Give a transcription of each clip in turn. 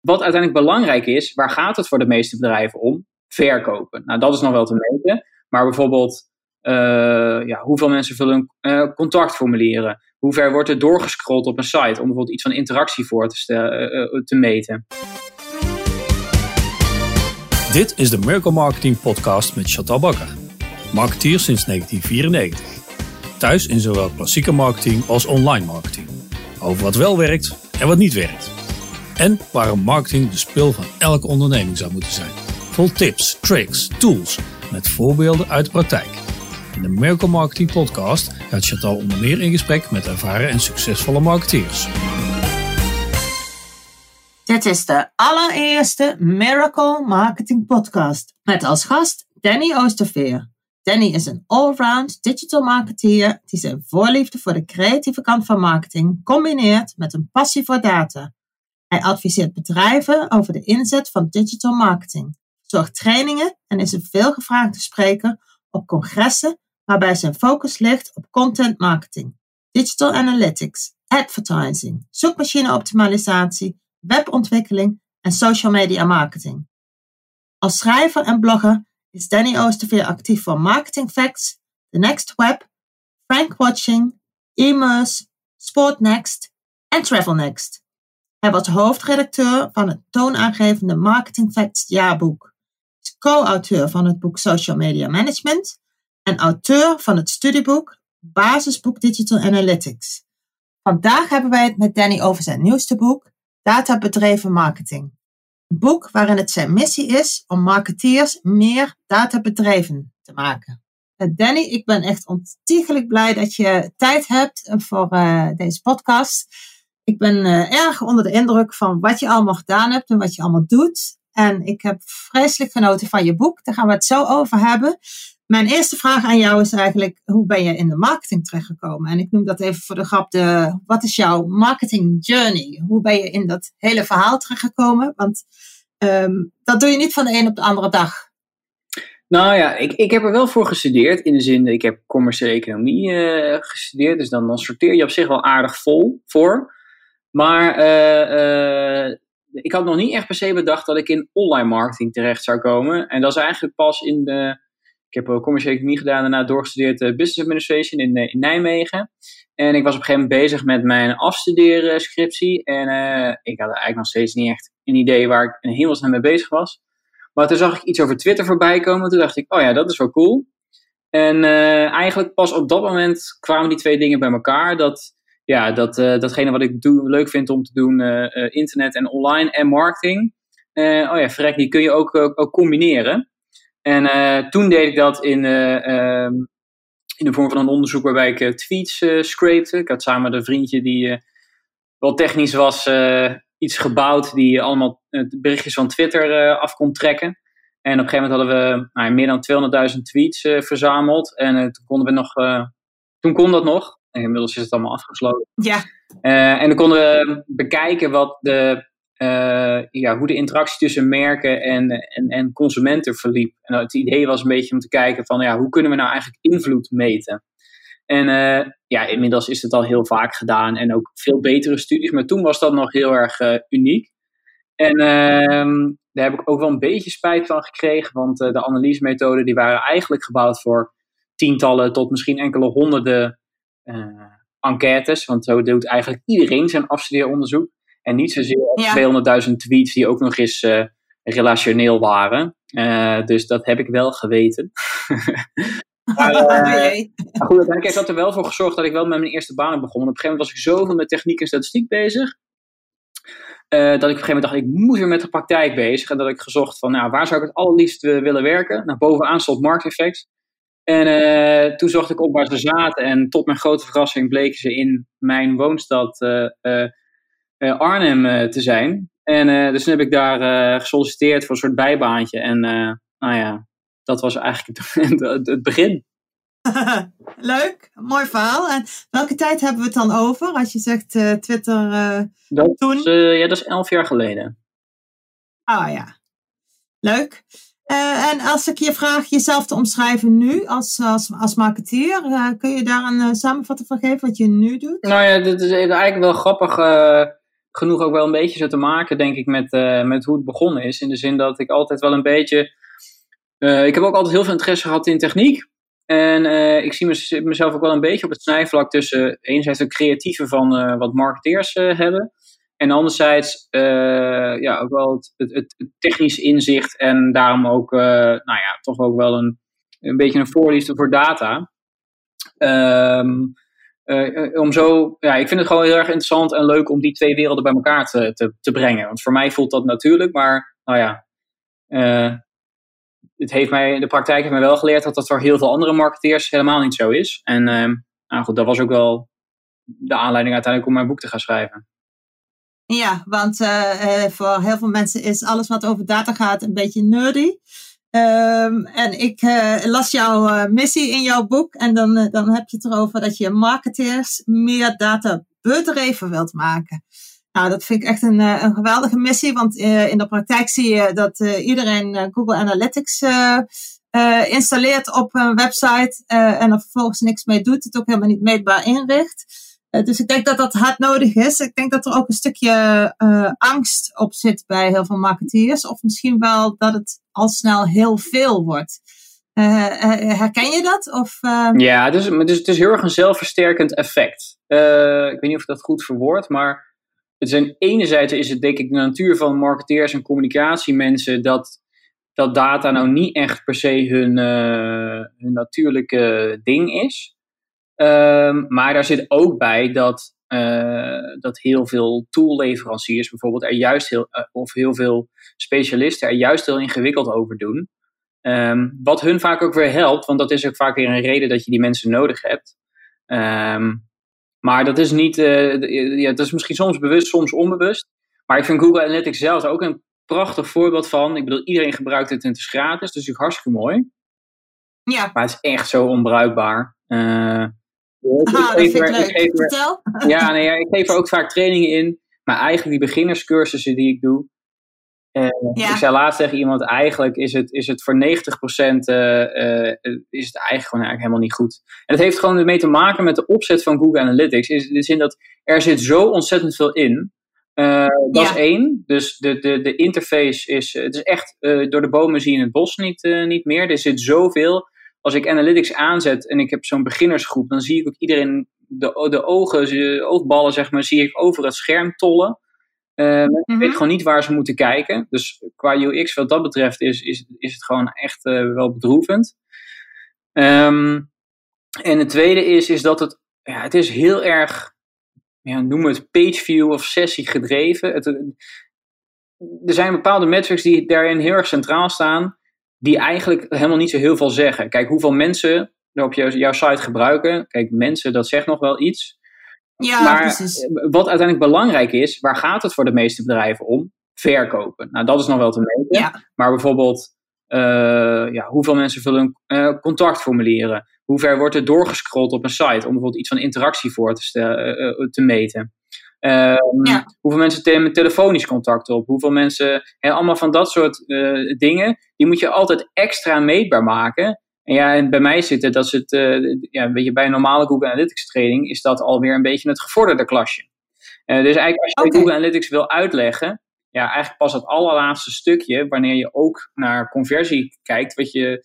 wat uiteindelijk belangrijk is, waar gaat het voor de meeste bedrijven om? Verkopen. Nou, dat is nog wel te meten. Maar bijvoorbeeld, ja, hoeveel mensen vullen uh, contactformulieren? Hoe ver wordt er doorgescrolld op een site om bijvoorbeeld iets van interactie voor te, te meten? Dit is de Miracle Marketing Podcast met Chantal Bakker. Marketeer sinds 1994. Thuis in zowel klassieke marketing als online marketing. Over wat wel werkt en wat niet werkt. En waarom marketing de spil van elke onderneming zou moeten zijn. Vol tips, tricks, tools met voorbeelden uit de praktijk. In de Miracle Marketing Podcast gaat Chantal onder meer in gesprek met ervaren en succesvolle marketeers. Dit is de allereerste Miracle Marketing Podcast met als gast Danny Oosterveer. Danny is een allround digital marketeer die zijn voorliefde voor de creatieve kant van marketing combineert met een passie voor data. Hij adviseert bedrijven over de inzet van digital marketing, zorgt trainingen en is een veelgevraagde spreker op congressen waarbij zijn focus ligt op content marketing, digital analytics, advertising, zoekmachine optimalisatie webontwikkeling en social media marketing. Als schrijver en blogger is Danny Oosterveer actief voor Marketing Facts, The Next Web, Frank Watching, Immerse, Sport Next en Travel Next. Hij was hoofdredacteur van het toonaangevende Marketing Facts jaarboek, is co-auteur van het boek Social Media Management en auteur van het studieboek Basisboek Digital Analytics. Vandaag hebben wij het met Danny over zijn nieuwste boek Databedreven Marketing. Een boek waarin het zijn missie is om marketeers meer databedreven te maken. Eh, Danny, ik ben echt ontiegelijk blij dat je tijd hebt voor uh, deze podcast. Ik ben uh, erg onder de indruk van wat je allemaal gedaan hebt en wat je allemaal doet. En ik heb vreselijk genoten van je boek. Daar gaan we het zo over hebben. Mijn eerste vraag aan jou is eigenlijk, hoe ben je in de marketing terechtgekomen? En ik noem dat even voor de grap, de, wat is jouw marketing journey? Hoe ben je in dat hele verhaal terechtgekomen? Want um, dat doe je niet van de een op de andere dag. Nou ja, ik, ik heb er wel voor gestudeerd. In de zin, ik heb commerciële economie uh, gestudeerd. Dus dan, dan sorteer je op zich wel aardig vol voor. Maar uh, uh, ik had nog niet echt per se bedacht dat ik in online marketing terecht zou komen. En dat is eigenlijk pas in de ik heb commerciële economie gedaan, daarna doorgestudeerd business administration in, Nijmegen. En ik was op een gegeven moment bezig met mijn afstuderen scriptie. En ik had eigenlijk nog steeds niet echt een idee waar ik in hemelsnaam mee bezig was. Maar toen zag ik iets over Twitter voorbij komen. Toen dacht ik, oh ja, dat is wel cool. En eigenlijk pas op dat moment kwamen die twee dingen bij elkaar. Dat, ja, dat, datgene wat ik leuk vind om te doen, internet en online en marketing. oh ja, verrek, die kun je ook, ook, combineren. En toen deed ik dat in, um, in de vorm van een onderzoek waarbij ik tweets scrapte. Ik had samen een vriendje die wel technisch was, iets gebouwd die allemaal berichtjes van Twitter af kon trekken. En op een gegeven moment hadden we nou, meer dan 200.000 tweets verzameld. En toen konden we nog, toen kon dat nog. En inmiddels is het allemaal afgesloten. Ja. en dan konden we bekijken wat de uh, ja, hoe de interactie tussen merken en, en, en consumenten verliep. En het idee was een beetje om te kijken van ja, hoe kunnen we nou eigenlijk invloed meten? En uh, ja, inmiddels is het al heel vaak gedaan en ook veel betere studies, maar toen was dat nog heel erg uh, uniek. En ehm, daar heb ik ook wel een beetje spijt van gekregen, want de analysemethoden die waren eigenlijk gebouwd voor tientallen tot misschien enkele honderden enquêtes, want zo doet eigenlijk iedereen zijn afstudeeronderzoek. En niet zozeer ja. 200.000 tweets die ook nog eens uh, relationeel waren. Uh, dus dat heb ik wel geweten. maar, uh, maar goed, uiteindelijk heeft dat er wel voor gezorgd dat ik wel met mijn eerste baan begon. Op een gegeven moment was ik zoveel met techniek en statistiek bezig. dat ik op een gegeven moment dacht, ik moet weer met de praktijk bezig. En dat ik gezocht van, nou, waar zou ik het allerliefst willen werken? Nou, bovenaan stond Market En toen zocht ik op waar ze zaten. En tot mijn grote verrassing bleken ze in mijn woonstad uh, Arnhem uh, te zijn. En dus toen heb ik daar gesolliciteerd voor een soort bijbaantje. En nou ja, dat was eigenlijk het, het begin. Leuk, mooi verhaal. En welke tijd hebben we het dan over als je zegt Twitter dat toen? Is, ja, dat is elf jaar geleden. Ah ja, leuk. En als ik je vraag jezelf te omschrijven nu als, als, als marketeer, kun je daar een samenvatting van geven wat je nu doet? Nou ja, dit is eigenlijk wel grappig genoeg ook wel een beetje zo te maken, denk ik, met, met hoe het begonnen is. In de zin dat ik altijd wel een beetje. ik heb ook altijd heel veel interesse gehad in techniek. En ik zie mezelf ook wel een beetje op het snijvlak tussen enerzijds het creatieve van wat marketeers hebben. En anderzijds ja, ook wel het, het, technisch inzicht en daarom ook nou ja, toch ook wel een, een beetje een voorliefde voor data. Um, uh, om zo, ja, ik vind het gewoon heel erg interessant en leuk om die twee werelden bij elkaar te, te, brengen. Want voor mij voelt dat natuurlijk, maar nou ja, het heeft mij, de praktijk heeft mij wel geleerd dat dat voor heel veel andere marketeers helemaal niet zo is. En uh, nou goed, dat was ook wel de aanleiding uiteindelijk om mijn boek te gaan schrijven. Ja, want voor heel veel mensen is alles wat over data gaat een beetje nerdy. Um, en ik uh, las jouw missie in jouw boek. En dan, dan heb je het erover dat je marketeers meer data bedreven wilt maken. Nou, dat vind ik echt een, een geweldige missie. Want in de praktijk zie je dat iedereen Google Analytics installeert op een website. en er vervolgens niks mee doet. Het ook helemaal niet meetbaar inricht. Dus ik denk dat dat hard nodig is. Ik denk dat er ook een stukje angst op zit bij heel veel marketeers. Of misschien wel dat het al snel heel veel wordt. Uh, herken je dat? Of, uh... Ja, is, het, is, heel erg een zelfversterkend effect. Ik weet niet of ik dat goed verwoord, maar het zijn enerzijds is het denk ik de natuur van marketeers en communicatiemensen dat, dat data nou niet echt per se hun, hun natuurlijke ding is. Ehm, maar daar zit ook bij dat, dat heel veel toolleveranciers bijvoorbeeld er juist heel, of heel veel specialisten er juist heel ingewikkeld over doen. Um, wat hun vaak ook weer helpt, want dat is ook vaak weer een reden dat je die mensen nodig hebt. Um, maar dat is niet, uh, ja, dat is misschien soms bewust, soms onbewust. Maar ik vind Google Analytics zelf ook een prachtig voorbeeld van. Ik bedoel, iedereen gebruikt het en het is gratis, dus is hartstikke mooi. Ja. Maar het is echt zo onbruikbaar. Uh, Ik, er, Vertel. Ja, nee, ja, ik geef er ook vaak trainingen in. Maar eigenlijk die beginnerscursussen die ik doe, uh, Ik zei laatst tegen iemand, eigenlijk is het, is het voor 90% uh, uh, is het eigenlijk gewoon eigenlijk helemaal niet goed. En dat heeft gewoon mee te maken met de opzet van Google Analytics. In de zin dat er zit zo ontzettend veel in. Uh, dat ja. is één. Dus de, de, de interface is, het is echt, door de bomen zie je het bos niet, niet meer. Er zit zoveel. Als ik Analytics aanzet en ik heb zo'n beginnersgroep, dan zie ik ook iedereen, de, de ogen, de oogballen zeg maar, zie ik over het scherm tollen. Uh, mensen mm weten gewoon niet waar ze moeten kijken. Dus qua UX, wat dat betreft, is, is, is het gewoon echt uh, wel bedroevend. Um, en het tweede is, is dat het, ja, het is heel erg, ja, noem het pageview of sessie gedreven. Het, er zijn bepaalde metrics die daarin heel erg centraal staan, die eigenlijk helemaal niet zo heel veel zeggen. Kijk, hoeveel mensen er op jou, jouw site gebruiken. Kijk, mensen, dat zegt nog wel iets. Ja, maar precies. wat uiteindelijk belangrijk is, waar gaat het voor de meeste bedrijven om? Verkopen. Nou, dat is nog wel te meten. Ja. Maar bijvoorbeeld, uh, ja, hoeveel mensen vullen uh, contactformulieren? Hoe ver wordt er doorgescrolld op een site om bijvoorbeeld iets van interactie voor te, stellen, uh, te meten? Um, ja. Hoeveel mensen nemen telefonisch contact op? Hoeveel mensen, hè, allemaal van dat soort dingen, die moet je altijd extra meetbaar maken. En ja, en bij mij zit het, dat het, uh, ja, weet je, bij een normale Google Analytics training is dat alweer een beetje het gevorderde klasje. Uh, dus eigenlijk als je okay. Google Analytics wil uitleggen, ja, eigenlijk pas het allerlaatste stukje, wanneer je ook naar conversie kijkt, wat je,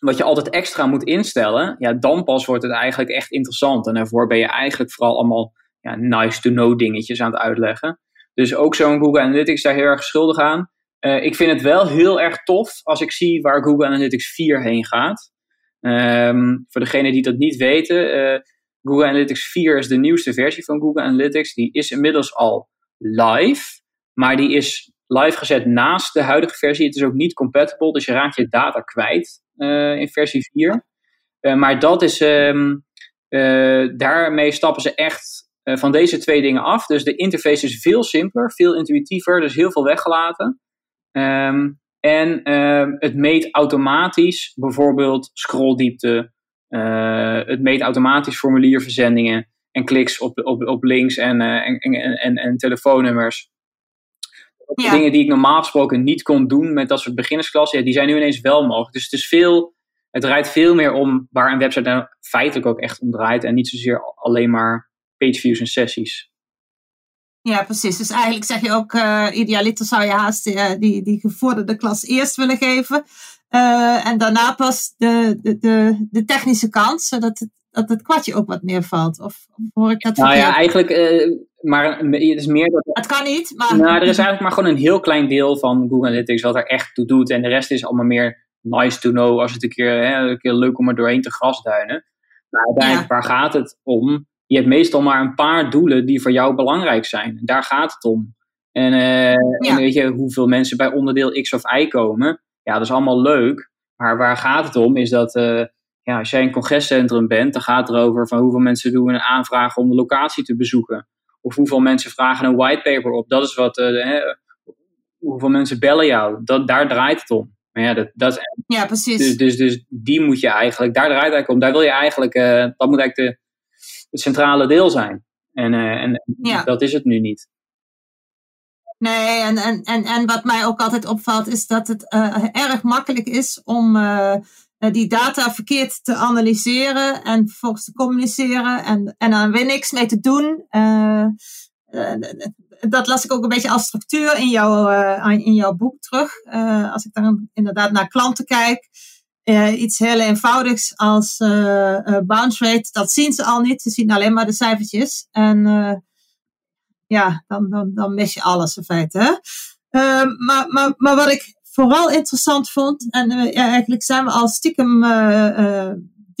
wat je altijd extra moet instellen, ja, dan pas wordt het eigenlijk echt interessant. En daarvoor ben je eigenlijk vooral allemaal ja, nice to know dingetjes aan het uitleggen. Dus ook zo'n Google Analytics daar heel erg schuldig aan. Uh, ik vind het wel heel erg tof als ik zie waar Google Analytics 4 heen gaat. Um, voor degenen die dat niet weten, uh, Google Analytics 4 is de nieuwste versie van Google Analytics. Die is inmiddels al live, maar die is live gezet naast de huidige versie. Het is ook niet compatible, dus je raakt je data kwijt uh, in versie 4. maar dat is, um, daarmee stappen ze echt van deze twee dingen af. Dus de interface is veel simpeler, veel intuïtiever, dus heel veel weggelaten. Um, en um, het meet automatisch bijvoorbeeld scrolldiepte. Uh, het meet automatisch formulierverzendingen en kliks op, op, op links en, uh, en, en, en, en, telefoonnummers. Ja. Dingen die ik normaal gesproken niet kon doen met dat soort beginnersklassen, ja, die zijn nu ineens wel mogelijk. Dus het is veel, het draait veel meer om waar een website nou feitelijk ook echt om draait en niet zozeer alleen maar pageviews en sessies. Ja, precies. Dus eigenlijk zeg je ook, uh, idealiter zou je haast uh, die, die gevorderde klas eerst willen geven. Uh, en daarna pas de, de, de, de technische kant, zodat het, dat het kwartje ook wat meer valt. Of, of hoor ik dat Nou ja, eigenlijk, maar het is meer dat... Het kan niet, maar... Nou, er is eigenlijk maar gewoon een heel klein deel van Google Analytics wat er echt toe doet. En de rest is allemaal meer nice to know als het een keer, hè, een keer leuk om er doorheen te grasduinen. Maar uiteindelijk, ja. waar gaat het om? Je hebt meestal maar een paar doelen die voor jou belangrijk zijn. Daar gaat het om. En, uh, en weet je, hoeveel mensen bij onderdeel X of Y komen. Ja, dat is allemaal leuk. Maar waar gaat het om is dat uh, ja, als jij een congrescentrum bent, dan gaat het erover van hoeveel mensen doen een aanvraag om de locatie te bezoeken. Of hoeveel mensen vragen een whitepaper op. Dat is wat, uh, hè, hoeveel mensen bellen jou. Dat, daar draait het om. Maar ja, dat, dat, ja precies. Dus, dus, dus die moet je eigenlijk, daar draait het eigenlijk om. Daar wil je eigenlijk, dat moet eigenlijk de, het centrale deel zijn. En, uh, en ja. dat is het nu niet. Nee, en, en, en, en wat mij ook altijd opvalt is dat het uh, erg makkelijk is om uh, die data verkeerd te analyseren en vervolgens te communiceren en, en dan weer niks mee te doen. dat las ik ook een beetje als structuur in, jouw in jouw boek terug. als ik dan inderdaad naar klanten kijk, uh, iets heel eenvoudigs als uh, uh, bounce rate, dat zien ze al niet. Ze zien alleen maar de cijfertjes. En ja, dan, dan, dan mis je alles in feite. Hè? Ehm, maar, maar, maar wat ik vooral interessant vond, en ja, eigenlijk zijn we al stiekem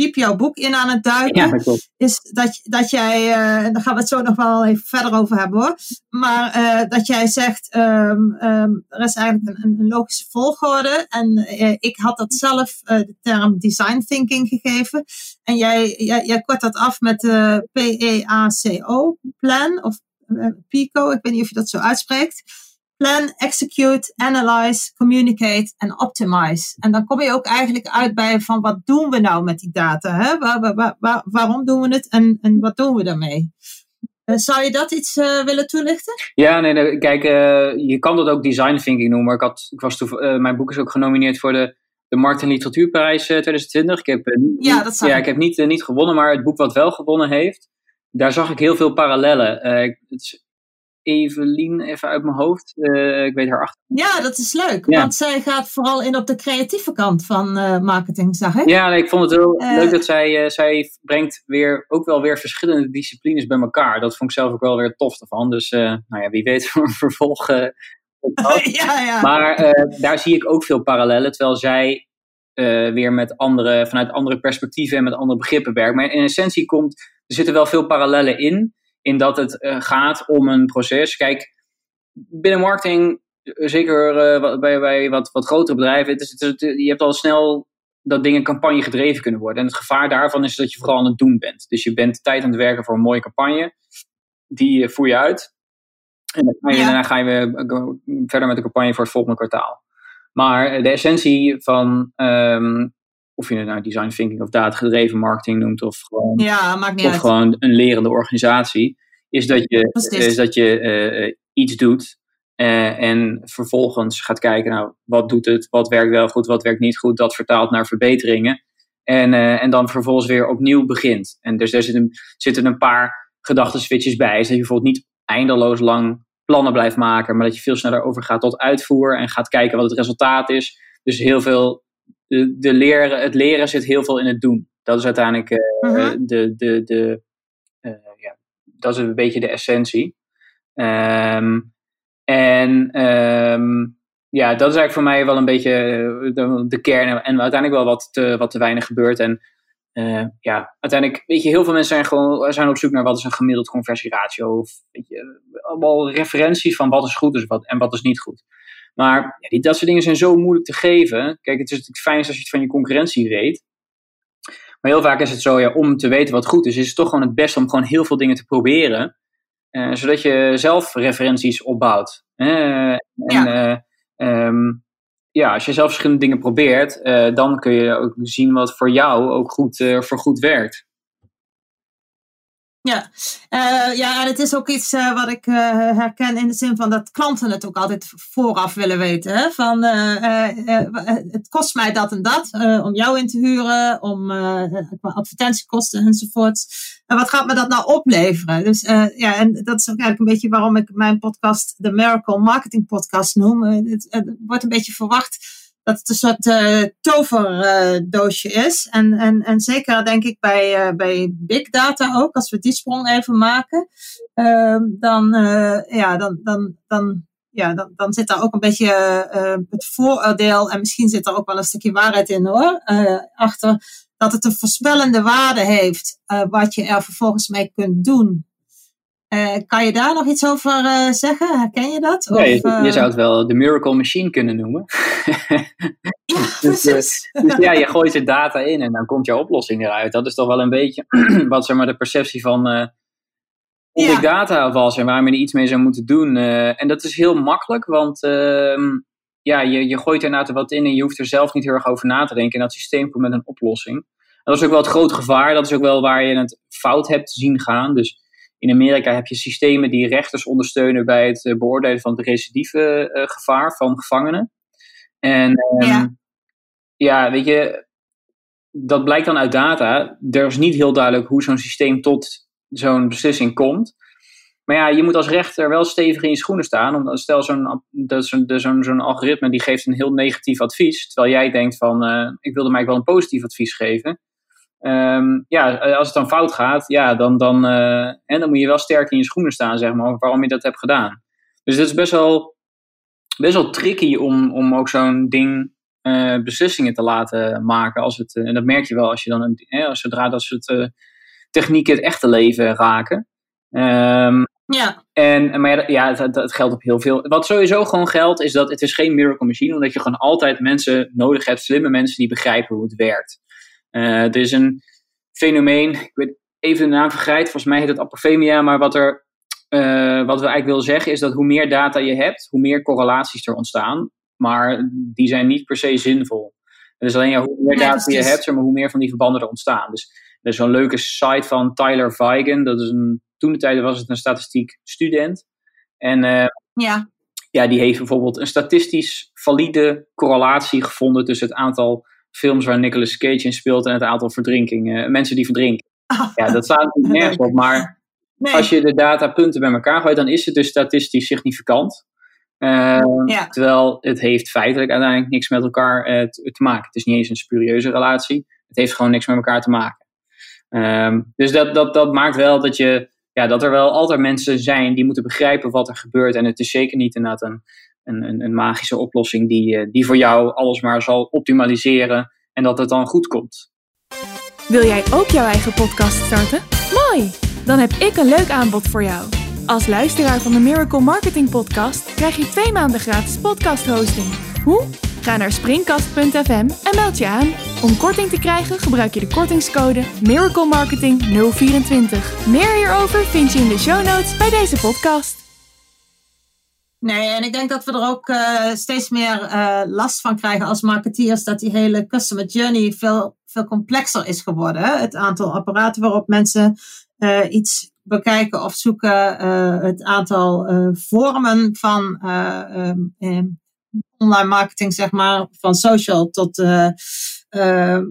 diep jouw boek in aan het duiken. Ja, dat is dat, dat jij, uh, daar gaan we het zo nog wel even verder over hebben hoor. Maar uh, dat jij zegt, um, um, er is eigenlijk een, een logische volgorde. En uh, ik had dat zelf de term design thinking gegeven. En jij, jij, jij kort dat af met de PEACO plan of PICO. Ik weet niet of je dat zo uitspreekt plan, execute, analyze, communicate en optimize. En dan kom je ook eigenlijk uit bij van wat doen we nou met die data? Hè? Waar, waar, waar, waarom doen we het en, en wat doen we daarmee? Uh, zou je dat iets uh, willen toelichten? Ja, nee, kijk, uh, je kan dat ook design thinking noemen. Ik had, ik was mijn boek is ook genomineerd voor de, de Markt- en Literatuurprijs 2020. Ik heb, ja, dat ja, ik heb niet, niet gewonnen, maar het boek wat wel gewonnen heeft, daar zag ik heel veel parallellen. het is Evelien even uit mijn hoofd. Uh, ik weet haar achter. Ja, dat is leuk. Ja. Want zij gaat vooral in op de creatieve kant van uh, marketing, zag ik. Ja, nee, ik vond het heel uh, leuk dat zij, zij brengt weer, ook wel weer verschillende disciplines bij elkaar. Dat vond ik zelf ook wel weer tof ervan. Dus nou ja, wie weet voor een vervolg. ja, ja. Maar daar zie ik ook veel parallellen. Terwijl zij weer met andere, vanuit andere perspectieven en met andere begrippen werkt. Maar in essentie komt, er zitten wel veel parallellen in in dat het uh, gaat om een proces. Kijk, binnen marketing, zeker uh, bij, bij wat, wat grotere bedrijven, het is, het je hebt al snel dat dingen campagne gedreven kunnen worden. En het gevaar daarvan is dat je vooral aan het doen bent. Dus je bent tijd aan het werken voor een mooie campagne. Die voer je uit. En dan ga je, ja. daarna ga je weer verder met de campagne voor het volgende kwartaal. Maar de essentie van um, of je het nou design thinking of data-gedreven marketing noemt, of gewoon, ja, maakt niet of uit. gewoon een lerende organisatie, is dat je, is dat je uh, iets doet uh, en vervolgens gaat kijken, nou, wat doet het, wat werkt wel goed, wat werkt niet goed, dat vertaalt naar verbeteringen. En, uh, en dan vervolgens weer opnieuw begint. En dus daar zitten, zitten een paar gedachtenswitches bij. Dus dat je bijvoorbeeld niet eindeloos lang plannen blijft maken, maar dat je veel sneller overgaat tot uitvoer en gaat kijken wat het resultaat is. Dus heel veel de, de leren, het leren zit heel veel in het doen. Dat is uiteindelijk uh, mm-hmm. de, de, de, uh, ja, dat is een beetje de essentie. Um, en um, ja, dat is eigenlijk voor mij wel een beetje de, de kern en uiteindelijk wel wat te, wat te weinig gebeurt. En uh, ja, uiteindelijk, weet je, heel veel mensen zijn gewoon zijn op zoek naar wat is een gemiddeld conversieratio. Of weet je, allemaal referenties van wat is goed is wat, en wat is niet goed. Maar ja, die, dat soort dingen zijn zo moeilijk te geven. Kijk, het is natuurlijk fijn als je het van je concurrentie weet. Maar heel vaak is het zo, ja, om te weten wat goed is, is het toch gewoon het beste om gewoon heel veel dingen te proberen. Uh, zodat je zelf referenties opbouwt. Uh, en, ja. Uh, um, ja, als je zelf verschillende dingen probeert, dan kun je ook zien wat voor jou ook goed, voor goed werkt. Ja, uh, ja, en het is ook iets uh, wat ik uh, herken in de zin van dat klanten het ook altijd vooraf willen weten. Hè? Van het kost mij dat en dat om jou in te huren, om advertentiekosten enzovoort. En wat gaat me dat nou opleveren? Dus ja, en dat is ook eigenlijk een beetje waarom ik mijn podcast de Miracle Marketing Podcast noem. Het wordt een beetje verwacht dat het een soort uh, toverdoosje is. En, en, en zeker denk ik bij, uh, bij big data ook, als we die sprong even maken, uh, dan, ja, dan, dan, dan, ja, dan, dan zit daar ook een beetje het vooroordeel, en misschien zit er ook wel een stukje waarheid in hoor, achter dat het een voorspellende waarde heeft, wat je er vervolgens mee kunt doen. Uh, kan je daar nog iets over uh, zeggen? Herken je dat? Je, uh... je, zou het wel de Miracle Machine kunnen noemen. ja, dus, dus, ja, je gooit er data in en dan komt jouw oplossing eruit. Dat is toch wel een beetje wat zeg maar, de perceptie van big ja. data was en waar je er iets mee zou moeten doen. en dat is heel makkelijk, want ehm, ja, je, je gooit er inderdaad wat in en je hoeft er zelf niet heel erg over na te denken. En dat systeem komt met een oplossing. dat is ook wel het grote gevaar. Dat is ook wel waar je het fout hebt zien gaan. Dus in Amerika heb je systemen die rechters ondersteunen bij het eh, beoordelen van het recidieve uh, gevaar van gevangenen. En um, ja. ja, weet je, dat blijkt dan uit data. Er is niet heel duidelijk hoe zo'n systeem tot zo'n beslissing komt. Maar ja, je moet als rechter wel stevig in je schoenen staan. Omdat stel zo'n zo'n zo'n zo'n algoritme die geeft een heel negatief advies. Terwijl jij denkt van uh, ik wilde mij wel een positief advies geven. Um, ja, als het dan fout gaat, ja, dan, dan, uh, en dan moet je wel sterk in je schoenen staan, zeg maar, waarom je dat hebt gedaan. Dus het is best wel, best wel tricky om, om ook zo'n ding uh, beslissingen te laten maken. Als het, uh, en dat merk je wel als je dan, een, als zodra dat het technieken het echte leven raken. Um, ja. En, maar ja, het, geldt op heel veel. Wat sowieso gewoon geldt, is dat het is geen miracle machine, omdat je gewoon altijd mensen nodig hebt, slimme mensen die begrijpen hoe het werkt. Uh, er is een fenomeen, ik weet even de naam vergrijt, volgens mij heet het apophemia, maar wat, er, uh, wat we eigenlijk willen zeggen is dat hoe meer data je hebt, hoe meer correlaties er ontstaan, maar die zijn niet per se zinvol. Dus alleen ja, hoe meer data je hebt, maar hoe meer van die verbanden er ontstaan. Dus er is zo'n leuke site van Tyler Vigen, dat is een, toen de tijd was het een statistiek student. En uh, ja. ja, die heeft bijvoorbeeld een statistisch valide correlatie gevonden tussen het aantal films waar Nicolas Cage in speelt en het aantal verdrinkingen, mensen die verdrinken. Ah. Ja, dat staat natuurlijk nergens op, maar nee. als je de datapunten bij elkaar gooit, dan is het dus statistisch significant. Uh, ja. Terwijl het heeft feitelijk uiteindelijk niks met elkaar uh, te, te, maken. Het is niet eens een spurieuze relatie. Het heeft gewoon niks met elkaar te maken. Um, dus dat, dat, dat maakt wel dat, je, ja, dat er wel altijd mensen zijn die moeten begrijpen wat er gebeurt. En het is zeker niet inderdaad een, een, een, een magische oplossing die, eh, die voor jou alles maar zal optimaliseren en dat het dan goed komt. Wil jij ook jouw eigen podcast starten? Mooi! Dan heb ik een leuk aanbod voor jou. Als luisteraar van de Miracle Marketing Podcast krijg je twee maanden gratis podcast hosting. Hoe? Ga naar springkast.fm en meld je aan. Om korting te krijgen gebruik je de kortingscode Miracle Marketing 024. Meer hierover vind je in de show notes bij deze podcast. Nee, en ik denk dat we er ook uh, steeds meer uh, last van krijgen als marketeers dat die hele customer journey veel, veel complexer is geworden. Het aantal apparaten waarop mensen uh, iets bekijken of zoeken, het aantal vormen van online marketing, zeg maar, van social tot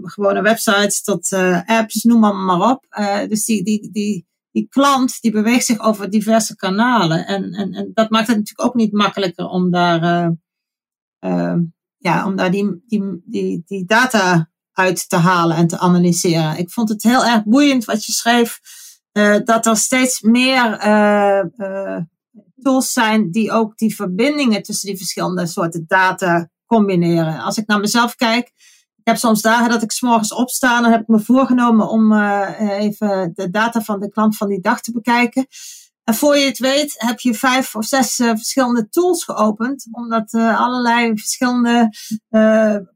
gewone websites, tot apps, noem maar, maar op. dus die, die, die, die klant die beweegt zich over diverse kanalen. En, en, en dat maakt het natuurlijk ook niet makkelijker om daar, uh, uh, ja, om daar die, die, die, die data uit te halen en te analyseren. Ik vond het heel erg boeiend wat je schreef, uh, dat er steeds meer tools zijn die ook die verbindingen tussen die verschillende soorten data combineren. Als ik naar mezelf kijk, ik heb soms dagen dat ik s'morgens opsta en dan heb ik me voorgenomen om uh, even de data van de klant van die dag te bekijken. En voor je het weet heb je vijf of zes uh, verschillende tools geopend, omdat uh, allerlei verschillende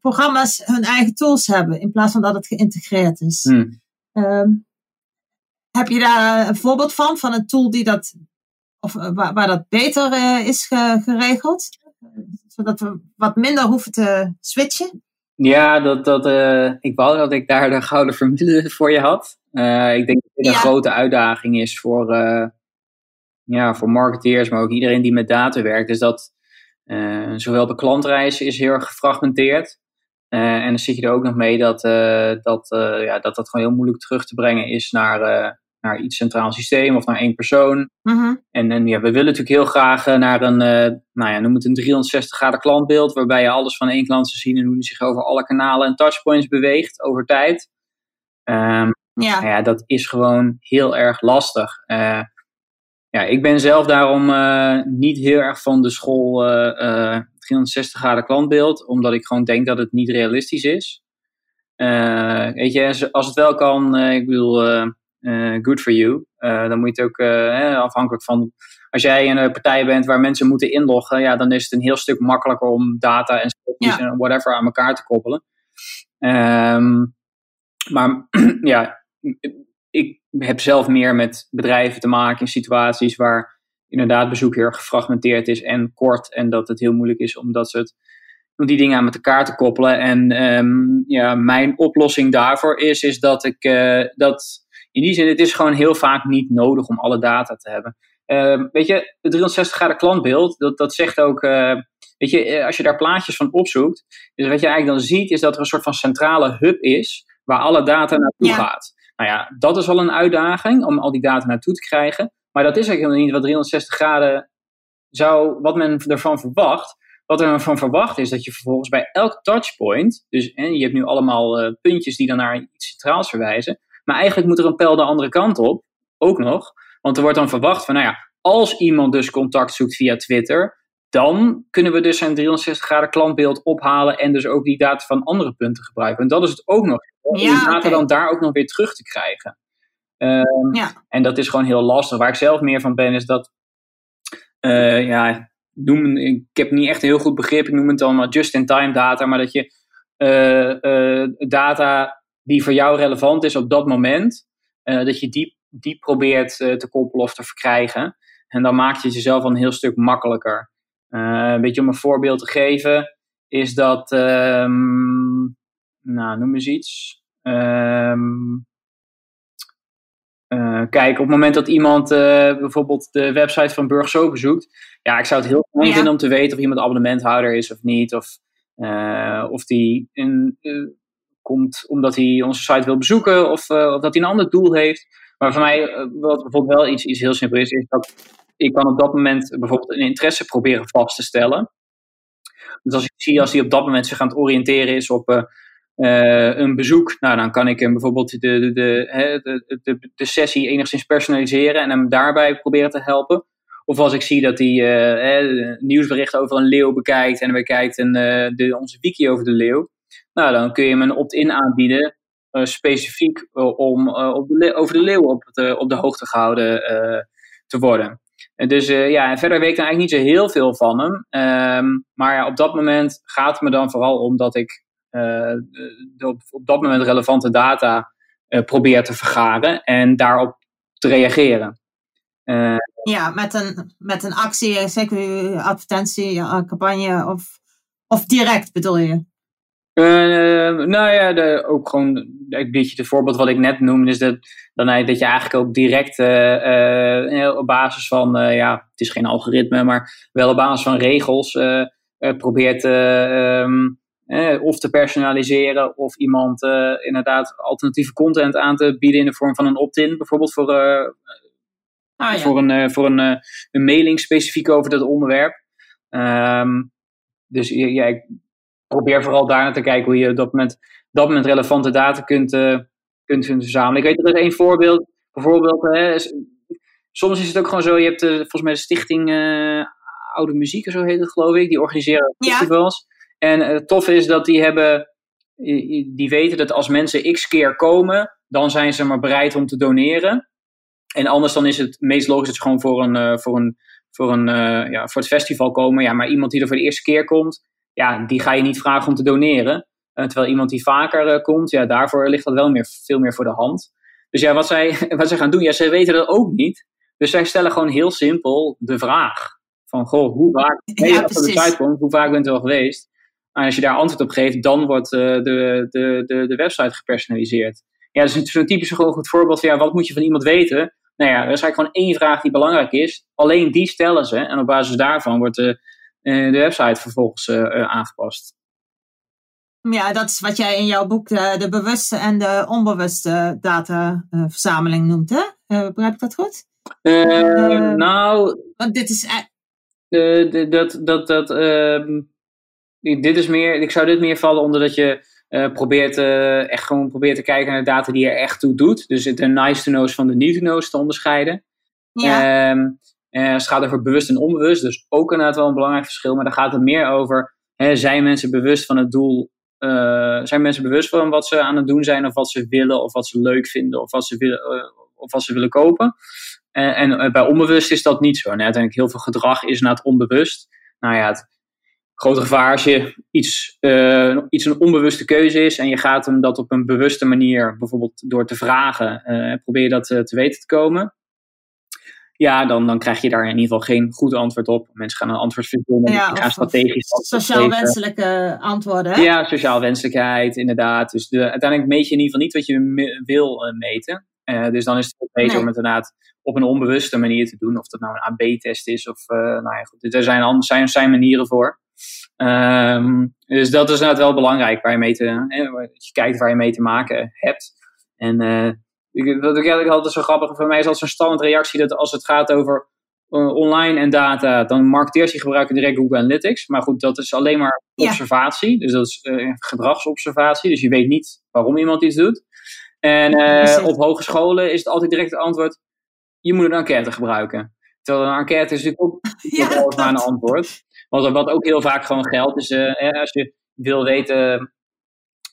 programma's hun eigen tools hebben, in plaats van dat het geïntegreerd is. Hmm. Um, heb je daar een voorbeeld van, van een tool die dat, of waar, waar dat beter is ge, geregeld? Zodat we wat minder hoeven te switchen? Ja, dat, dat, uh, ik wou dat ik daar de gouden formule voor je had. Uh, ik denk dat dit een grote uitdaging is voor, uh, ja, voor marketeers, maar ook iedereen die met data werkt. Dus dat zowel de klantreis is heel erg gefragmenteerd. en dan zit je er ook nog mee dat, dat, ja, dat dat gewoon heel moeilijk terug te brengen is naar, naar iets centraal systeem of naar één persoon. Mhm. En, en ja, we willen natuurlijk heel graag eh, naar een, uh, nou ja, noem het een 360 graden klantbeeld, waarbij je alles van één klant zou zien en hoe die zich over alle kanalen en touchpoints beweegt over tijd. Um, ja. Nou ja, dat is gewoon heel erg lastig. Uh, ja, ik ben zelf daarom niet heel erg van de school 360 graden klantbeeld, omdat ik gewoon denk dat het niet realistisch is. weet je, als het wel kan, ik bedoel good for you. Uh, dan moet je het ook uh, afhankelijk van. Als jij een partij bent waar mensen moeten inloggen, ja, dan is het een heel stuk makkelijker om data en ja. en whatever aan elkaar te koppelen. Um, maar ja, ik heb zelf meer met bedrijven te maken in situaties waar inderdaad bezoek heel erg gefragmenteerd is en kort. En dat het heel moeilijk is om, dat soort, om die dingen aan met elkaar te koppelen. En um, ja, mijn oplossing daarvoor is, is dat ik dat in die zin, het is gewoon heel vaak niet nodig om alle data te hebben. Uh, weet je, het 360 graden klantbeeld, dat, dat zegt ook, uh, weet je, eh, als je daar plaatjes van opzoekt, dus wat je eigenlijk dan ziet, is dat er een soort van centrale hub is, waar alle data naartoe Ja. gaat. Nou ja, dat is al een uitdaging om al die data naartoe te krijgen. Maar dat is eigenlijk helemaal niet wat 360 graden zou, wat men ervan verwacht. Wat er van verwacht is dat je vervolgens bij elk touchpoint, dus hè, je hebt nu allemaal eh, puntjes die dan naar iets centraals verwijzen, maar eigenlijk moet er een pijl de andere kant op, ook nog. Want er wordt dan verwacht van, nou ja, als iemand dus contact zoekt via Twitter, dan kunnen we dus zijn 360 graden klantbeeld ophalen en dus ook die data van andere punten gebruiken. En dat is het ook nog. Om Ja, die data dan daar ook nog weer terug te krijgen. Ehm, Ja. En dat is gewoon heel lastig. Waar ik zelf meer van ben, is dat, eh, ja, noem, ik heb niet echt een heel goed begrip, ik noem het dan maar just-in-time data, maar dat je eh, eh, data die voor jou relevant is op dat moment, eh, dat je die, die probeert eh, te koppelen of te verkrijgen. En dan maakt je het jezelf al een heel stuk makkelijker. Eh, een beetje om een voorbeeld te geven, is dat, ehm, nou, noem eens iets. Ehm, eh, kijk, op het moment dat iemand bijvoorbeeld de website van Burgso bezoekt, ja, ik zou het heel fijn Ja. vinden om te weten of iemand abonnementhouder is of niet, of, of die eh, komt omdat hij onze site wil bezoeken, of, eh, of dat hij een ander doel heeft. Maar voor mij, eh, wat bijvoorbeeld wel iets, iets heel simpel is, is dat ik kan op dat moment bijvoorbeeld een interesse proberen vast te stellen. Dus als ik zie als hij op dat moment zich aan het oriënteren is op eh, een bezoek, nou, dan kan ik hem bijvoorbeeld de, de, de, de, de, sessie enigszins personaliseren en hem daarbij proberen te helpen. Of als ik zie dat hij eh, hè, een nieuwsbericht over een leeuw bekijkt en bekijkt eh, de, onze wiki over de leeuw. Nou, dan kun je hem een opt-in aanbieden, eh, specifiek eh, om eh, op de, over de leeuw op, de, op de hoogte gehouden eh, te worden. En dus ja, en verder weet ik dan eigenlijk niet zo heel veel van hem. Ehm, maar ja, op dat moment gaat het me dan vooral om dat ik op, op dat moment relevante data probeer te vergaren en daarop te reageren. Ja, met een, met een actie, zeker advertentie, campagne of, of direct bedoel je? Eh, nou ja, de, ook gewoon een beetje het voorbeeld wat ik net noemde, is dat, dan, dat je eigenlijk ook direct eh, op basis van, ja, het is geen algoritme, maar wel op basis van regels probeert eh, of te personaliseren of iemand inderdaad alternatieve content aan te bieden in de vorm van een opt-in, bijvoorbeeld voor, Ah, ja. voor, een, voor een, een mailing specifiek over dat onderwerp. Ehm, dus ja, ik probeer vooral daar naar te kijken hoe je op dat moment, dat moment relevante data kunt, eh, kunt verzamelen. Ik weet er is één voorbeeld. Bijvoorbeeld, hè, soms is het ook gewoon zo, je hebt eh, volgens mij de stichting eh, Oude Muziek, of zo heet het geloof ik. Die organiseren Ja. festivals. En het toffe is dat die hebben, die weten dat als mensen x keer komen, dan zijn ze maar bereid om te doneren. En anders dan is het meest logisch dat ze gewoon voor, een, voor, een, voor, een, ja, voor het festival komen. Ja, maar iemand die er voor de eerste keer komt, ja, die ga je niet vragen om te doneren. Eh, terwijl iemand die vaker eh, komt, ja, daarvoor ligt dat wel meer, veel meer voor de hand. Dus ja, wat zij, wat zij gaan doen, ja, zij weten dat ook niet. Dus zij stellen gewoon heel simpel de vraag. Van, goh, hoe vaak, als je op de site komt, hoe vaak bent u al geweest? En als je daar antwoord op geeft, dan wordt de, de, de, de website gepersonaliseerd. Ja, dat is een typisch gewoon goed voorbeeld van ja, wat moet je van iemand weten? Nou ja, er is eigenlijk gewoon één vraag die belangrijk is. Alleen die stellen ze. En op basis daarvan wordt de, de website vervolgens aangepast. Ja, dat is wat jij in jouw boek de, de bewuste en de onbewuste dataverzameling noemt, hè? Begrijp ik dat goed? Nou. Want dit is. Uh, dat, dat, dat, ehm, dit is meer, ik zou dit meer vallen onder dat je probeert, echt gewoon probeert te kijken naar de data die er echt toe doet. Dus de nice to know's van de need to know's te onderscheiden. Ja. Um, het gaat over bewust en onbewust, dus ook inderdaad wel een belangrijk verschil. Maar dan gaat het meer over, hè, zijn mensen bewust van het doel uh, zijn mensen bewust van wat ze aan het doen zijn, of wat ze willen, of wat ze leuk vinden, of wat ze willen, uh, of wat ze willen kopen. Uh, en bij onbewust is dat niet zo. En heel veel gedrag is na het onbewust. Nou ja, het grote gevaar als je iets, iets een onbewuste keuze is en je gaat hem dat op een bewuste manier, bijvoorbeeld door te vragen, probeer je dat te weten te komen ja, dan, dan krijg je daar in ieder geval geen goed antwoord op. Mensen gaan een antwoord vinden. Ja, gaan strategisch. Sociaal wenselijke antwoorden. Ja, sociaal wenselijkheid, inderdaad. Dus de, uiteindelijk meet je in ieder geval niet wat je wil uh, meten. Uh, dus dan is het beter nee. om het inderdaad op een onbewuste manier te doen. Of dat nou een AB-test is. Of, uh, nou ja, goed. Er zijn, zijn, zijn manieren voor. Um, dus dat is inderdaad wel belangrijk. Waar je, mee te, je kijkt waar je mee te maken hebt. En wat ik eigenlijk altijd zo grappig voor mij is altijd zo'n standaard reactie dat als het gaat over uh, online en data, dan marketeers die gebruiken direct Google Analytics. Maar goed, dat is alleen maar observatie. Dus dat is uh, gedragsobservatie. Dus je weet niet waarom iemand iets doet. En uh, op hogescholen is het altijd direct het antwoord: je moet een enquête gebruiken. Terwijl een enquête is natuurlijk ook ja, maar een antwoord. Want wat ook heel vaak gewoon geldt, is als je wil weten,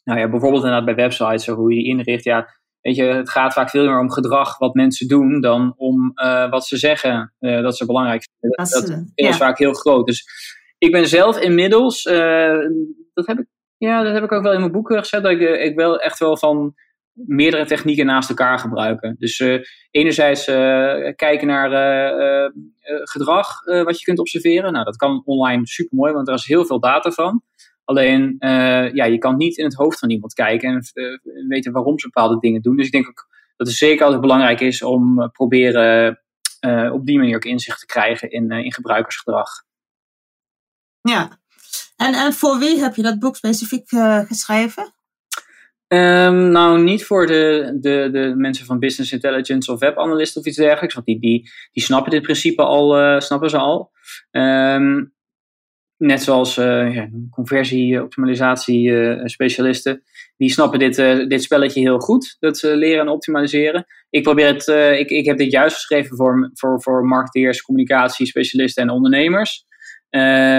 nou ja, bijvoorbeeld inderdaad bij websites, hoe je die inricht, ja, Weet je, het gaat vaak veel meer om gedrag wat mensen doen dan om uh, wat ze zeggen uh, dat ze belangrijk vinden. Dat, dat is ja. vaak heel groot. Dus ik ben zelf inmiddels, uh, dat, heb ik, ja, dat heb ik ook wel in mijn boek gezet, dat ik, ik wel echt wel van meerdere technieken naast elkaar gebruiken. Dus enerzijds kijken naar gedrag wat je kunt observeren. Nou, dat kan online super mooi, want er is heel veel data van. Alleen, uh, ja, je kan niet in het hoofd van iemand kijken en uh, weten waarom ze bepaalde dingen doen. Dus ik denk ook dat het zeker altijd belangrijk is om uh, proberen op die manier ook inzicht te krijgen in, in gebruikersgedrag. Ja, en, en voor wie heb je dat boek specifiek geschreven? Um, nou, niet voor de, de, de mensen van business intelligence of webanalisten of iets dergelijks, want die, die, die snappen dit principe al, snappen ze al. Um, net zoals uh, ja, conversie-optimalisatie uh, specialisten, die snappen dit, uh, dit spelletje heel goed, dat leren en optimaliseren. Ik probeer het, ik, ik heb dit juist geschreven voor, voor, voor marketeers, communicatiespecialisten en ondernemers.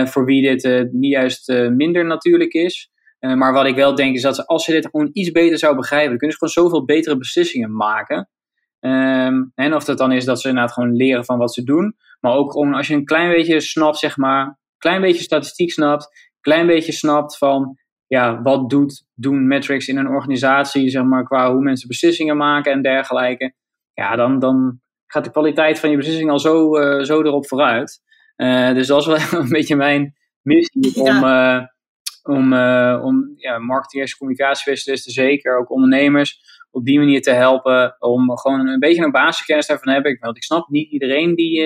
voor wie dit niet juist minder natuurlijk is. maar wat ik wel denk is dat ze, als ze dit gewoon iets beter zouden begrijpen, dan kunnen ze gewoon zoveel betere beslissingen maken. Um, en of dat dan is dat ze inderdaad gewoon leren van wat ze doen. Maar ook gewoon als je een klein beetje snapt, zeg maar, klein beetje statistiek snapt, klein beetje snapt van ja, wat doet, doen metrics in een organisatie, zeg maar, qua hoe mensen beslissingen maken en dergelijke. Ja, dan, dan gaat de kwaliteit van je beslissing al zo, uh, zo erop vooruit. Uh, dus dat is wel een beetje mijn missie om, uh, om, om ja, marketeers, communicatiespecialisten, zeker ook ondernemers, op die manier te helpen om gewoon een beetje een basiskennis daarvan hebben. Want ik snap niet iedereen die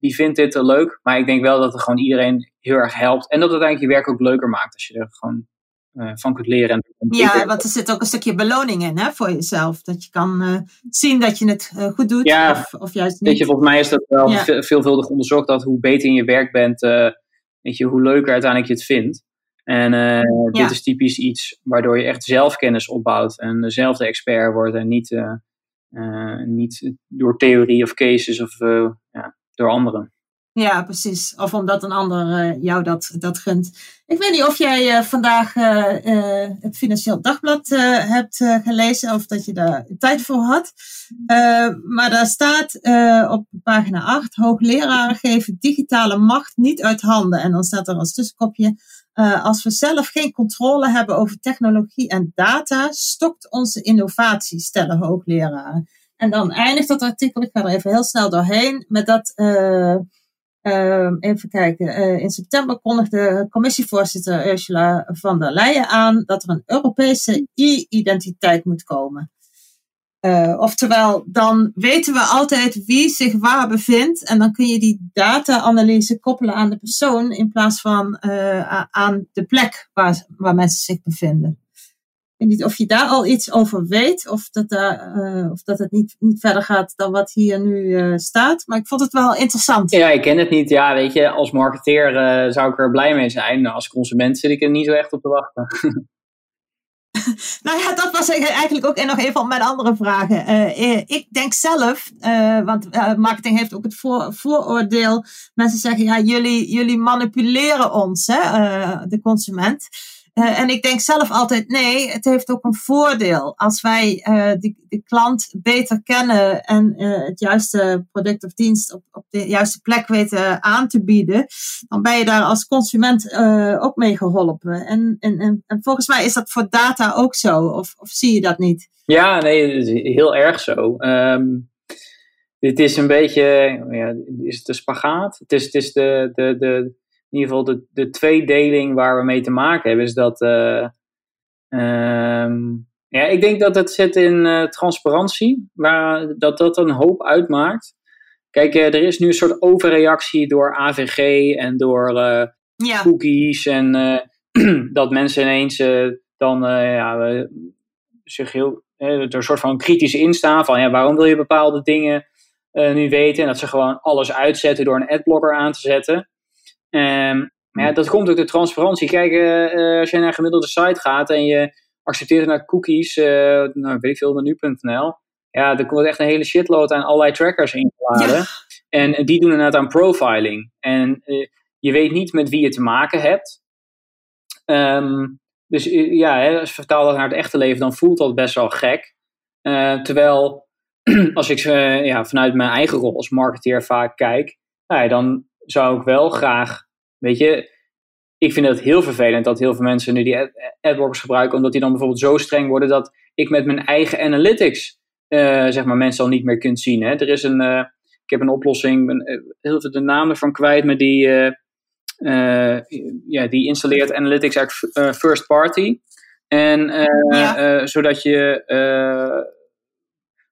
die vindt dit leuk. Maar ik denk wel dat het gewoon iedereen heel erg helpt. En dat het eigenlijk je werk ook leuker maakt als je er gewoon uh, van kunt leren. ja, want er zit ook een stukje beloning in hè, voor jezelf. Dat je kan uh, zien dat je het uh, goed doet ja, of, of, juist niet. Weet je, volgens mij is dat wel ja. veelvuldig onderzocht dat hoe beter in je werk bent, weet je, hoe leuker uiteindelijk je het vindt. En dit is typisch iets waardoor je echt zelfkennis opbouwt en dezelfde expert wordt en niet, niet door theorie of cases of ja, door anderen. Ja, precies. Of omdat een ander uh, jou dat, dat gunt. Ik weet niet of jij uh, vandaag uh, het Financieel Dagblad hebt gelezen of dat je daar tijd voor had. maar daar staat op pagina 8: hoogleraren geven digitale macht niet uit handen. En dan staat er als tussenkopje: als we zelf geen controle hebben over technologie en data, stokt onze innovatie, stellen hoogleraren. En dan eindigt dat artikel, ik ga er even heel snel doorheen, met dat uh, Ehm, even kijken. Eh, in september kondigde commissievoorzitter Ursula von der Leyen aan dat er een Europese e-identiteit moet komen. Uh, oftewel, dan weten we altijd wie zich waar bevindt. En dan kun je die data-analyse koppelen aan de persoon in plaats van aan de plek waar, waar mensen zich bevinden. Ik weet niet of je daar al iets over weet, of dat, daar, uh, of dat het niet, niet verder gaat dan wat hier nu staat. Maar ik vond het wel interessant. Ja, ik ken het niet. Ja, weet je, als marketeer zou ik er blij mee zijn. Als consument zit ik er niet zo echt op te wachten. nou ja, dat was eigenlijk ook nog een van mijn andere vragen. Uh, ik denk zelf, uh, want uh, marketing heeft ook het voor, vooroordeel. Mensen zeggen, ja, jullie, jullie manipuleren ons, hè, de consument. Uh, en ik denk zelf altijd, nee, het heeft ook een voordeel. Als wij uh, de, klant beter kennen en uh, het juiste product of dienst op, op de juiste plek weten aan te bieden, dan ben je daar als consument ook mee geholpen. En, en, en, en, volgens mij is dat voor data ook zo, of, of zie je dat niet? Ja, nee, heel erg zo. Um, dit is een beetje, ja, is het de spagaat? Het is, het is de, de, de, in ieder geval de, de tweedeling waar we mee te maken hebben, is dat. Uh, um, ja, ik denk dat het zit in uh, transparantie, waar, dat dat een hoop uitmaakt. Kijk, uh, er is nu een soort overreactie door AVG en door ja. cookies. En dat mensen ineens dan ja, zich heel. er een soort van kritisch instaan van ja, waarom wil je bepaalde dingen nu weten? En dat ze gewoon alles uitzetten door een adblocker aan te zetten. Um, maar ja, dat komt ook de transparantie. Kijk, uh, als je naar een gemiddelde site gaat en je accepteert naar cookies, uh, nou, weet ik veel, naar nu.nl. Ja, er komt echt een hele shitload aan allerlei trackers ingeladen. Ja. En die doen inderdaad aan profiling. En uh, je weet niet met wie je te maken hebt. Um, dus ja, hè, als je vertaalt dat naar het echte leven, dan voelt dat best wel gek. terwijl, als ik ja, vanuit mijn eigen rol als marketeer vaak kijk, nou, dan zou ik wel graag, weet je, ik vind het heel vervelend dat heel veel mensen nu die AdWords gebruiken, omdat die dan bijvoorbeeld zo streng worden dat ik met mijn eigen analytics, uh, zeg maar, mensen al niet meer kunt zien. Hè. Er is een, uh, ik heb een oplossing, ben uh, heel veel de naam ervan kwijt, maar die, ja, die installeert analytics eigenlijk first party. En ja. zodat je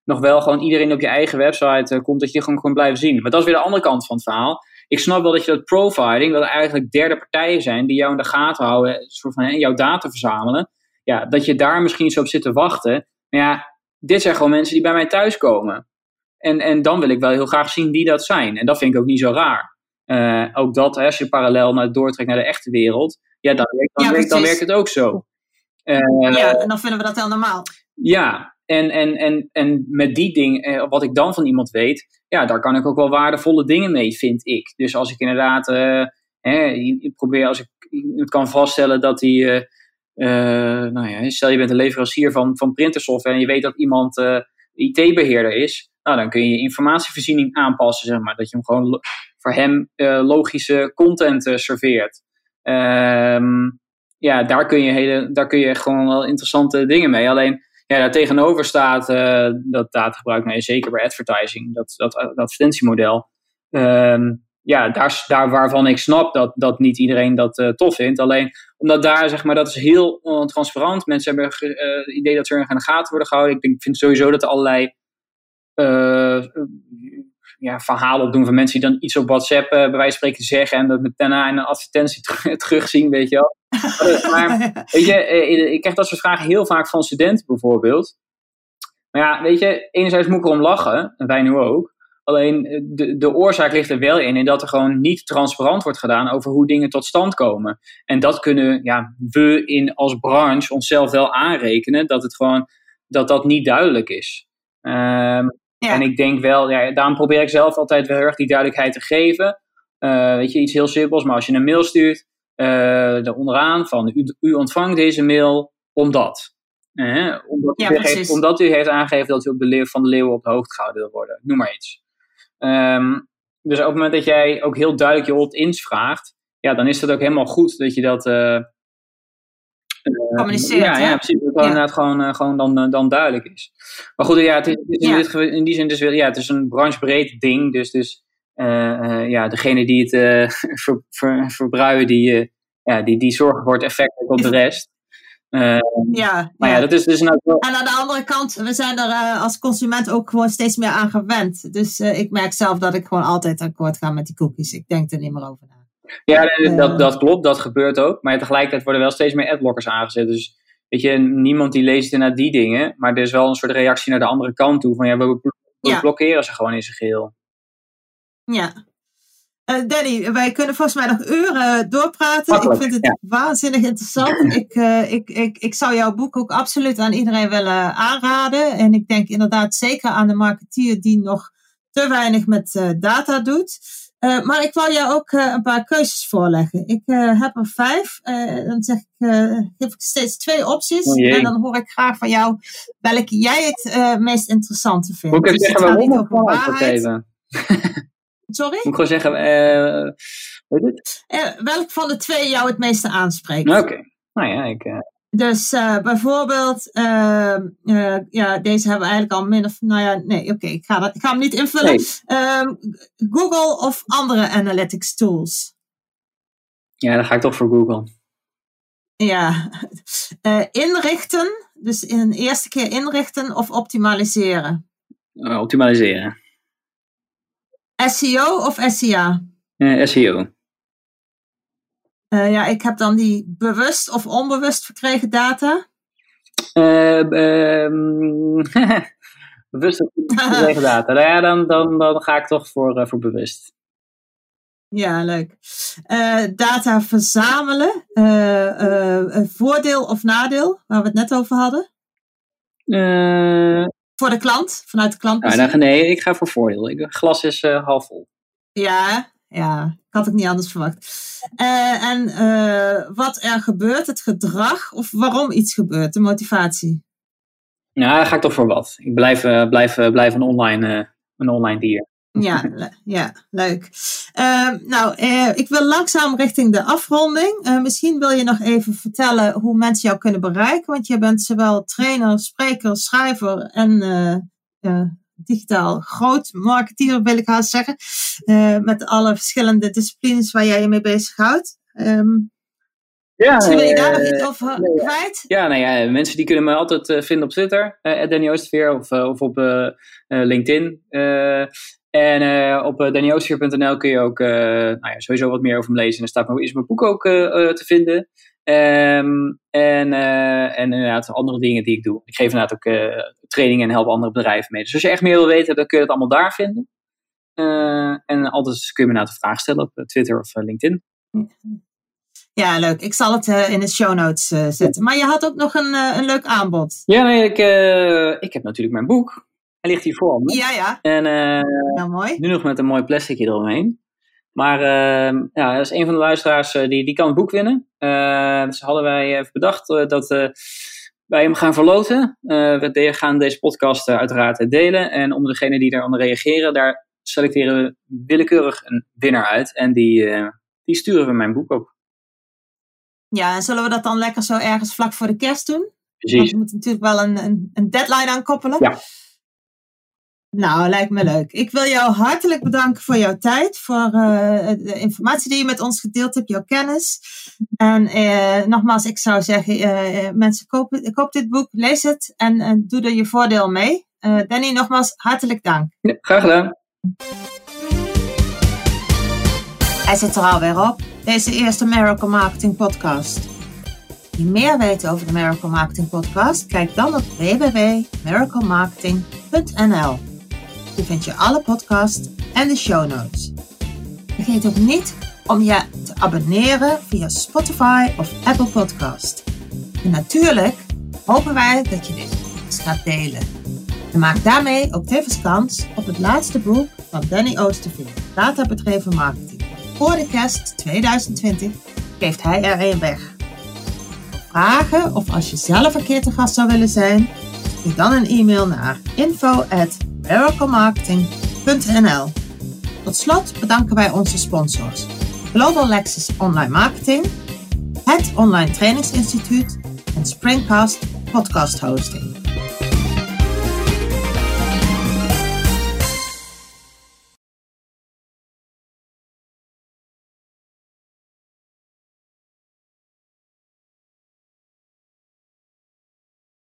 nog wel gewoon iedereen op je eigen website komt, dat je gewoon kan blijven zien. Maar dat is weer de andere kant van het verhaal ik snap wel dat je dat profiling, dat er eigenlijk derde partijen zijn die jou in de gaten houden, soort van hè, jouw data verzamelen, ja, dat je daar misschien zo op zit te wachten. Maar ja, dit zijn gewoon mensen die bij mij thuiskomen. En, en dan wil ik wel heel graag zien wie dat zijn. En dat vind ik ook niet zo raar. Uh, ook dat, hè, als je parallel naar doortrekt naar de echte wereld, ja, dan, dan, ja, werkt, dan werkt het ook zo. Uh, ja, en dan vinden we dat heel normaal. Ja, en, en, en, en met die dingen, uh, wat ik dan van iemand weet, ja, daar kan ik ook wel waardevolle dingen mee, vind ik. Dus als ik inderdaad, uh, hè, ik probeer, als ik het kan vaststellen dat die, uh, uh, nou ja, stel je bent een leverancier van, van printersoftware en je weet dat iemand IT-beheerder is, nou dan kun je je informatievoorziening aanpassen, zeg maar. Dat je hem gewoon voor hem logische content serveert. Um, ja, daar kun, je hele, daar kun je gewoon wel interessante dingen mee. Alleen ja, daar tegenover staat uh, dat datagebruik, nee, zeker bij advertising, dat, dat, dat advertentiemodel. Um, ja, daar, daar waarvan ik snap dat, dat niet iedereen dat uh, tof vindt. Alleen omdat daar, zeg maar, dat is heel transparant. Mensen hebben het idee dat ze er in de gaten worden gehouden. Ik denk, vind sowieso dat er allerlei ja, verhalen opdoen van mensen die dan iets op WhatsApp bij wijze van spreken zeggen en dat met daarna in een advertentie terugzien, weet je wel. maar weet je, eh, ik krijg dat soort vragen heel vaak van studenten bijvoorbeeld. Maar ja, weet je, enerzijds moet ik erom lachen, en wij nu ook. Alleen eh, de, de oorzaak ligt er wel in, in dat er gewoon niet transparant wordt gedaan over hoe dingen tot stand komen. En dat kunnen ja, we in als branche onszelf wel aanrekenen, dat het gewoon dat dat niet duidelijk is. Um, En ik denk wel, ja, daarom probeer ik zelf altijd wel heel erg die duidelijkheid te geven. Uh, weet je, iets heel simpels, maar als je een mail stuurt, uh, er onderaan van u, u, ontvangt deze mail omdat. Eh, omdat, ja, u heeft, omdat, u heeft aangegeven dat u op de leeuw, van de leeuwen op de hoogte gehouden wil worden. Noem maar iets. Um, dus op het moment dat jij ook heel duidelijk je opt-ins vraagt, ja, dan is het ook helemaal goed dat je dat. Uh, Communiceert. Ja, ja, precies. Dat het ja. inderdaad gewoon, gewoon dan, dan duidelijk is. Maar goed, ja, het is, het is in, dit, in, die zin dus weer, ja, het is een branchebreed ding. Dus, dus ja, degene die het ver, ver, verbruiken, die, ja, die, die zorgen voor het effect op de rest. ja, maar ja. dat is dus nou En aan de andere kant, we zijn er als consument ook gewoon steeds meer aan gewend. Dus ik merk zelf dat ik gewoon altijd akkoord ga met die cookies. Ik denk er niet meer over na. Ja, dat, dat klopt, dat gebeurt ook. Maar tegelijkertijd worden wel steeds meer adblockers aangezet. Dus weet je, niemand die leest naar die dingen. Maar er is wel een soort reactie naar de andere kant toe. Van ja, we, blokkeren ze gewoon in zijn geheel. Ja. Uh, Danny, wij kunnen volgens mij nog uren doorpraten. ik vind het waanzinnig interessant. ik, uh, ik, ik, ik zou jouw boek ook absoluut aan iedereen willen aanraden. En ik denk inderdaad zeker aan de marketeer die nog te weinig met uh, data doet. Uh, maar ik wil jou ook uh, een paar keuzes voorleggen. Ik uh, heb er vijf. dan zeg ik, geef ik steeds twee opties. Oh en dan hoor ik graag van jou welke jij het meest interessante vindt. Moet ik dus zeggen waarom of waarheid. Sorry? Moet ik gewoon zeggen, weet het? welk van de twee jou het meeste aanspreekt? Oké. Nou ja, ik... Dus uh, bijvoorbeeld, uh, uh, ja, deze hebben we eigenlijk al min of, nou ja, nee, oké, okay, ik, ga ik ga hem niet invullen. Nee. Ehm, Google of andere analytics tools? Ja, dan ga ik toch voor Google. Ja, inrichten, dus in een eerste keer inrichten of optimaliseren? optimaliseren. SEO of SEA? SEO. Uh, ja, ik heb dan die bewust of onbewust verkregen data. Uh, bewust of verkregen data. Nou ja, dan, dan, dan ga ik toch voor, uh, voor bewust. Ja, leuk. data verzamelen. voordeel of nadeel, waar we het net over hadden. voor de klant, vanuit de klant. Ja, nee, ik ga voor voordeel. Ik, glas is half vol. Ja, ja, ik had het niet anders verwacht. Uh, en uh, wat er gebeurt, het gedrag of waarom iets gebeurt, de motivatie? Ja, daar ga ik toch voor wat. Ik blijf, uh, blijf, blijf een, online, een online dier. Ja, ja leuk. Ehm, nou, ik wil langzaam richting de afronding. misschien wil je nog even vertellen hoe mensen jou kunnen bereiken. Want je bent zowel trainer, spreker, schrijver en digitaal groot marketeer, wil ik haast zeggen. Uh, met alle verschillende disciplines waar jij je mee bezighoudt. Um, ja, Misschien wil je daar nog iets over nee, kwijt? Ja, nou ja, mensen die kunnen me altijd uh, vinden op Twitter, uh, Danny Oosterveer, of, of op LinkedIn. en op dannyoostveer.nl kun je ook nou ja, sowieso wat meer over me lezen. En er staat is mijn boek ook te vinden. Um, en, uh, en inderdaad andere dingen die ik doe. Ik geef inderdaad ook uh, trainingen en help andere bedrijven mee. Dus als je echt meer wil weten, dan kun je het allemaal daar vinden. Uh, en altijd kun je me naar de vraag stellen op Twitter of LinkedIn. Ja, leuk. Ik zal het in de show notes zetten. Maar je had ook nog een, een leuk aanbod. Ja, nee, ik, ik heb natuurlijk mijn boek. Hij ligt hier voor me. Ja, ja. En ja, mooi. nu nog met een mooi plasticje eromheen. Maar uh, ja, dat is een van de luisteraars uh, die, die kan het boek winnen. Uh, dus hadden wij even bedacht dat wij hem gaan verloten. we gaan deze podcast uiteraard delen. En om degene die aan reageren, daar selecteren we willekeurig een winnaar uit. En die, die sturen we mijn boek op. Ja, en zullen we dat dan lekker zo ergens vlak voor de kerst doen? Precies. Want we moeten natuurlijk wel een, een, een deadline aan koppelen. Ja. Nou, lijkt me leuk. Ik wil jou hartelijk bedanken voor jouw tijd, voor uh, de informatie die je met ons gedeeld hebt, jouw kennis. En uh, nogmaals, ik zou zeggen, uh, mensen, koop, koop dit boek, lees het en doe er je voordeel mee. Danny, nogmaals, hartelijk dank. Ja, graag gedaan. Hij zit er alweer op, deze eerste Miracle Marketing Podcast. Wie meer weet over de Miracle Marketing Podcast, kijk dan op www.miraclemarketing.nl. Hier vind je alle podcasts en de show notes. Vergeet ook niet om je te abonneren via Spotify of Apple Podcast. En natuurlijk hopen wij dat je dit gaat delen. En maak daarmee ook tevens kans op het laatste boek van Danny Oosterveer, Data Bedreven Marketing. Voor de kerst 2020 geeft hij er een weg. Vragen of als je zelf een keer te gast zou willen zijn, stuur dan een e-mail naar info@ miraclemarketing.nl. Tot slot bedanken wij onze sponsors. Global Lexus Online Marketing, het Online Trainingsinstituut en Springcast Podcast Hosting.